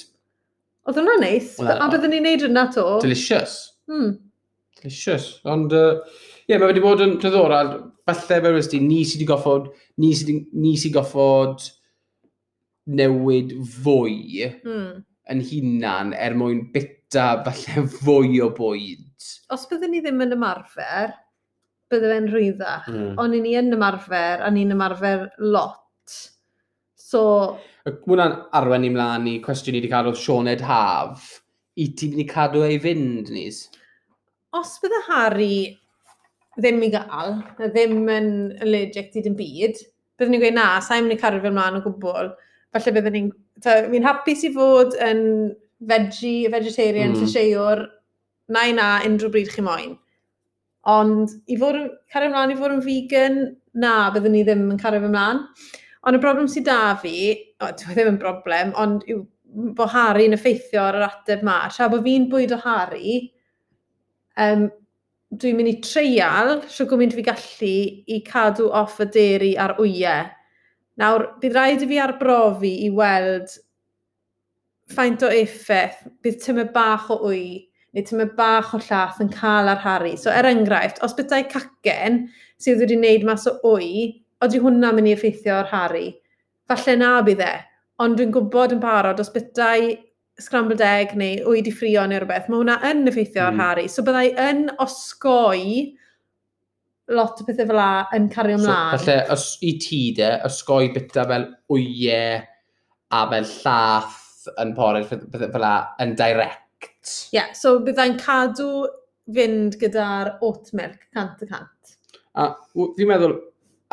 Oedd hwnna'n neis. A byddwn ni'n neud hwnna to. Delicious. Hmm. Delicious. Ond, ie, uh, yeah, mae wedi bod yn diddorol. Falle, fe wnes ni sydd wedi goffod, ni sydd wedi goffod newid fwy. Mm yn hunan er mwyn bita falle fwy o bwyd. Os byddwn ni ddim yn ymarfer, byddwn fe'n rhwydda. Mm. Ond ni yn ymarfer, a ni'n ymarfer lot. So... Mwna'n arwen i mlaen i cwestiwn ni wedi cadw Sioned Haf. I ti wedi cadw ei fynd, Nis? Os bydde Harry ddim i gael, ddim yn allergic i dim byd, byddwn ni'n gweud na, sa'n mynd i cadw fel mlaen o gwbl. Falle byddwn ni'n fi'n hapus i fod yn veggie, vegetarian, mm. llysieuwr, na i na, unrhyw bryd chi moyn. Ond i fod yn cario ymlaen i fod yn vegan, na, byddwn ni ddim yn cario ymlaen. Ond y broblem sydd da fi, o, dwi e ddim yn broblem, ond yw bod Harry yn effeithio ar yr ateb ma. Tra bod fi'n bwyd o Harry, um, dwi'n mynd i treial, sio gwmynt fi gallu, i cadw off y deri ar wyau Nawr, bydd rhaid i fi arbrofi i weld ffaint o effaith bydd tymau bach o wy neu tymau bach o llath yn cael ar Harry. So, er enghraifft, os bethau cacen sydd wedi wneud mas o wy, oeddi hwnna mynd i effeithio ar Harry. Falle na bydd e, ond dwi'n gwybod yn barod os bethau scrambled egg neu wy di ffrio neu rhywbeth, mae hwnna yn effeithio mm. ar hmm. Harry. So byddai yn osgoi lot o pethau fel la yn cario ymlaen. So, falle, os, i ti de, ysgoi bita fel wyau a fel llath yn poredd pethau fel la yn direct. Ie, yeah, so byddai'n cadw fynd gyda'r oat milk cant y cant. A fi'n meddwl,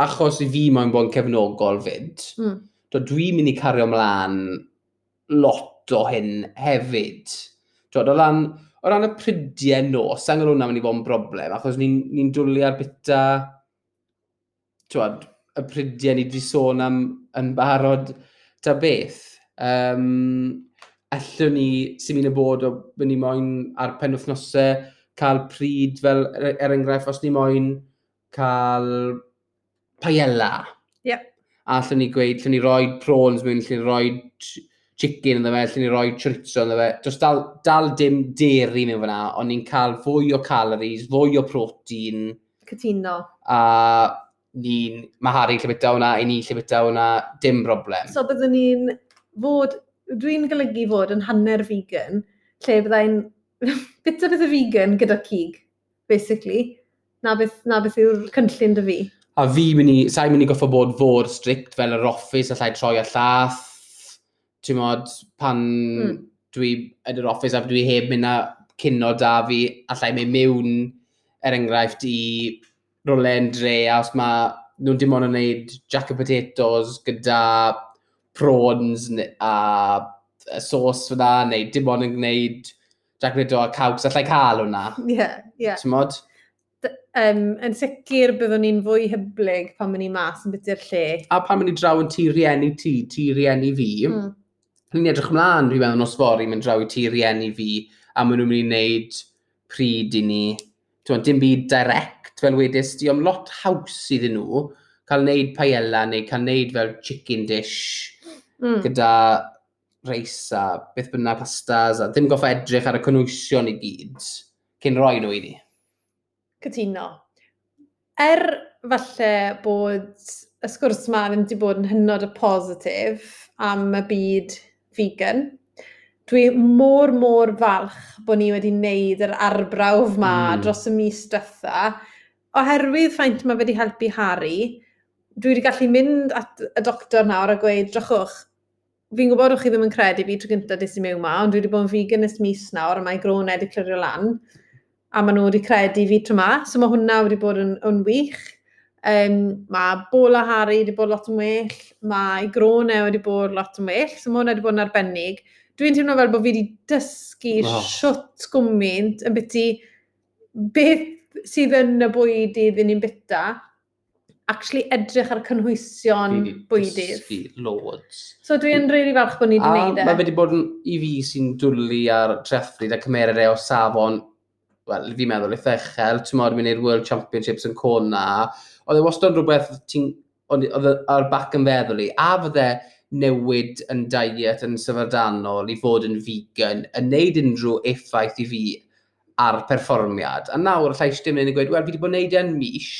achos i fi mae'n bod yn cefnogol fyd, mm. dwi'n mynd i cario ymlaen lot o hyn hefyd. Dwi'n dod o lan, o ran y prydiau nos, angel hwnna mynd i fod yn broblem, achos ni'n ni, ni dwlu ar bita, twad, y prydiau ni wedi sôn am yn barod ta beth. Um, allwn ni, sy'n mynd i bod o mynd i moyn ar pen wythnosau, cael pryd fel, er, er enghraifft, os ni moyn cael paella. Yep. A allwn ni gweud, allwn ni roi prawns mewn, allwn ni roi chicken ynddo fe, lle ni roi chorizo ynddo fe. Does dal, dal dim deri mewn fyna, ond ni'n cael fwy o calories, fwy o protein. Cytuno. A ni'n maharu lle bita hwnna, i ni lle bita hwnna, dim broblem. So byddwn ni'n fod, dwi'n golygu fod yn hanner vegan, lle byddai'n bita beth y vegan gyda cig, basically. Na beth, na beth yw'r cynllun dy fi. A fi mynd i, sa'n mynd i goffo bod fod strict fel yr office a llai troi a llath, ti'n modd, pan mm. dwi yn yr office a dwi heb mynd a cynno da fi, allai mynd mewn er enghraifft i rolen dre, a os mae nhw'n dim ond yn gwneud jack and potatoes gyda prawns a, a sos fyna, neu dim ond yn gwneud jack and potatoes a cawgs, allai cael hwnna. Ie, yeah, ie. Yeah. Ti'n modd? um, yn sicr byddwn ni'n fwy hyblyg pan mynd i mas yn byty'r lle. A pan mynd i draw yn tu rieni ti, tu rieni fi, mm ni'n edrych ymlaen, dwi'n meddwl, nos fori, mynd draw i ti rieni fi, a maen nhw'n mynd i wneud pryd i ni. Tewa, dim byd direct, fel wedys di, ond lot haws iddyn nhw, cael wneud paella neu cael wneud fel chicken dish mm. gyda reis a beth bynnag pastas a ddim goffa edrych ar y cynwysion i gyd cyn roi nhw i ni. Cytuno. Er falle bod y sgwrs yma ddim wedi bod yn hynod y positif am y byd vegan. Dwi mor, mor falch bod ni wedi wneud yr arbrawf ma mm. dros y mis dytha. Oherwydd ffaint mae wedi helpu Harry, dwi wedi gallu mynd at y doctor nawr a gweud, drychwch, fi'n gwybod o'ch chi ddim yn credu fi tro gyntaf dis i mewn ma, ond dwi wedi bod yn vegan ys mis nawr a mae gronau wedi clirio lan a maen nhw wedi credu fi tro ma, so mae hwnna wedi bod yn, yn wych. Um, mae bol a Harry wedi bod lot yn well, mae Grone wedi bod lot yn well, so mae hwnna wedi bod yn arbennig. Dwi'n teimlo fel bod fi wedi dysgu oh. siwt gwmynt yn byty beth sydd yn y bwyd iddyn ni'n byta, actually edrych ar cynhwysion bwydydd. Fi loads. So dwi'n rili really falch bod ni wedi gwneud e. Mae wedi bod yn, i fi sy'n dwlu ar treffryd a cymerau e o safon wel, fi'n meddwl eitha uchel, ti'n modd mynd i'r World Championships yn Cona, oedd e wastad rhywbeth oedd e ar bac yn feddwl i, a fydde newid yn diet yn syfrdanol i fod yn vegan, yn neud unrhyw effaith i fi ar perfformiad. A nawr, llais dim yn gweud, wel, fi wedi bod yn neud e'n mis,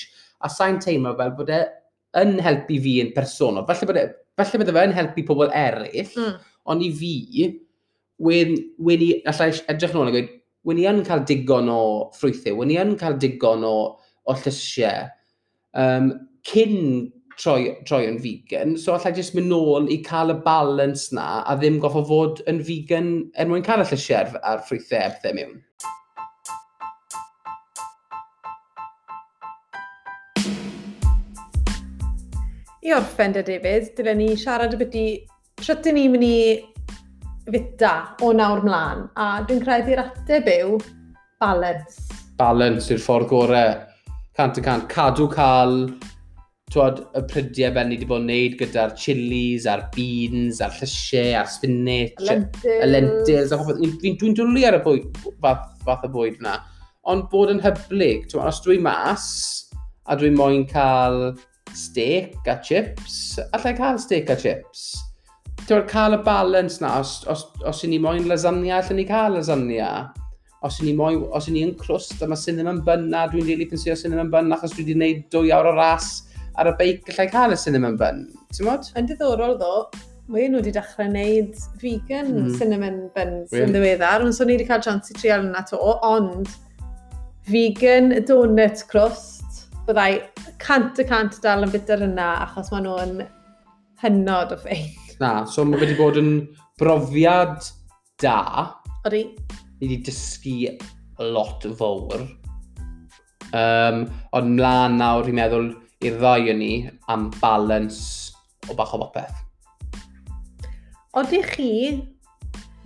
a sa'n teimlo fel bod e yn helpu fi yn personol. Falle bod e, falle bydde fe yn helpu pobl eraill, mm. ond i fi, wen, wen i, allai edrych nôl a gweud, wyn i yn cael digon o ffrwythau, wyn i yn cael digon o, o llysiau um, cyn troi, troi yn vegan. So allai jyst mynd nôl i cael y balans na a ddim goffo fod yn vegan er mwyn cael y llysiau a'r ffrwythau a mewn. I orffen dy David, dyna ni siarad y byddu... Siwt ni'n mynd i fita o nawr mlaen. A dwi'n credu'r ateb yw balance. Balance yw'r ffordd gorau. Cant y cant. Cadw cael twod, y prydiau ben ni wedi bod yn gwneud gyda'r chilies, a'r beans, a'r llysiau, a'r spinach, y lentils, a chopeth. Dwi'n dwi dwlu ar y bwyd, fath, fath y bwyd yna. Ond bod yn hyblyg, twod, os dwi'n mas, a dwi'n moyn cael steak a chips, allai cael steak a chips Ti'n cael y balance na, os, os, os i ni moyn lasagna, allan ni cael lasagna. Os i ni moyn, os i ni yn crwst, a mae cinema yn bynna, dwi'n rili really pensio cinema yn bynna, achos dwi wedi gwneud dwy awr o ras ar y beic, gallai cael y cinnamon bun. Ti'n modd? Yn diddorol ddo, mae nhw wedi dechrau wneud vegan mm. cinnamon buns yn ddiweddar, ond so ni wedi cael chance i trial yna to, ond vegan donut crust, byddai cant y cant dal yn bit yna, achos maen nhw'n hynod o ffein. Na, so mae wedi bod yn brofiad da. Ydy. Ni wedi dysgu lot fawr. Um, ond mlaen nawr, i'n meddwl, i'r ddau yn ni am balans o bach o bopeth. Odych chi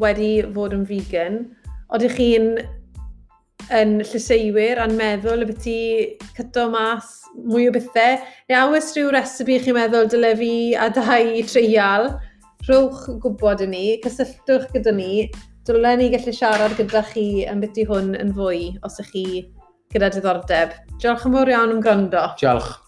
wedi fod yn vegan, odych chi'n yn llyseiwyr a'n meddwl y byti cyto mas mwy o bethau, neu a rhyw resipi chi'n meddwl dyle fi a dau treial, rhowch gwybod i ni, cysylltwch gyda ni, dyle ni gallu siarad gyda chi yn byti hwn yn fwy os ych chi gyda diddordeb. Diolch yn fawr iawn am gwrando. Diolch.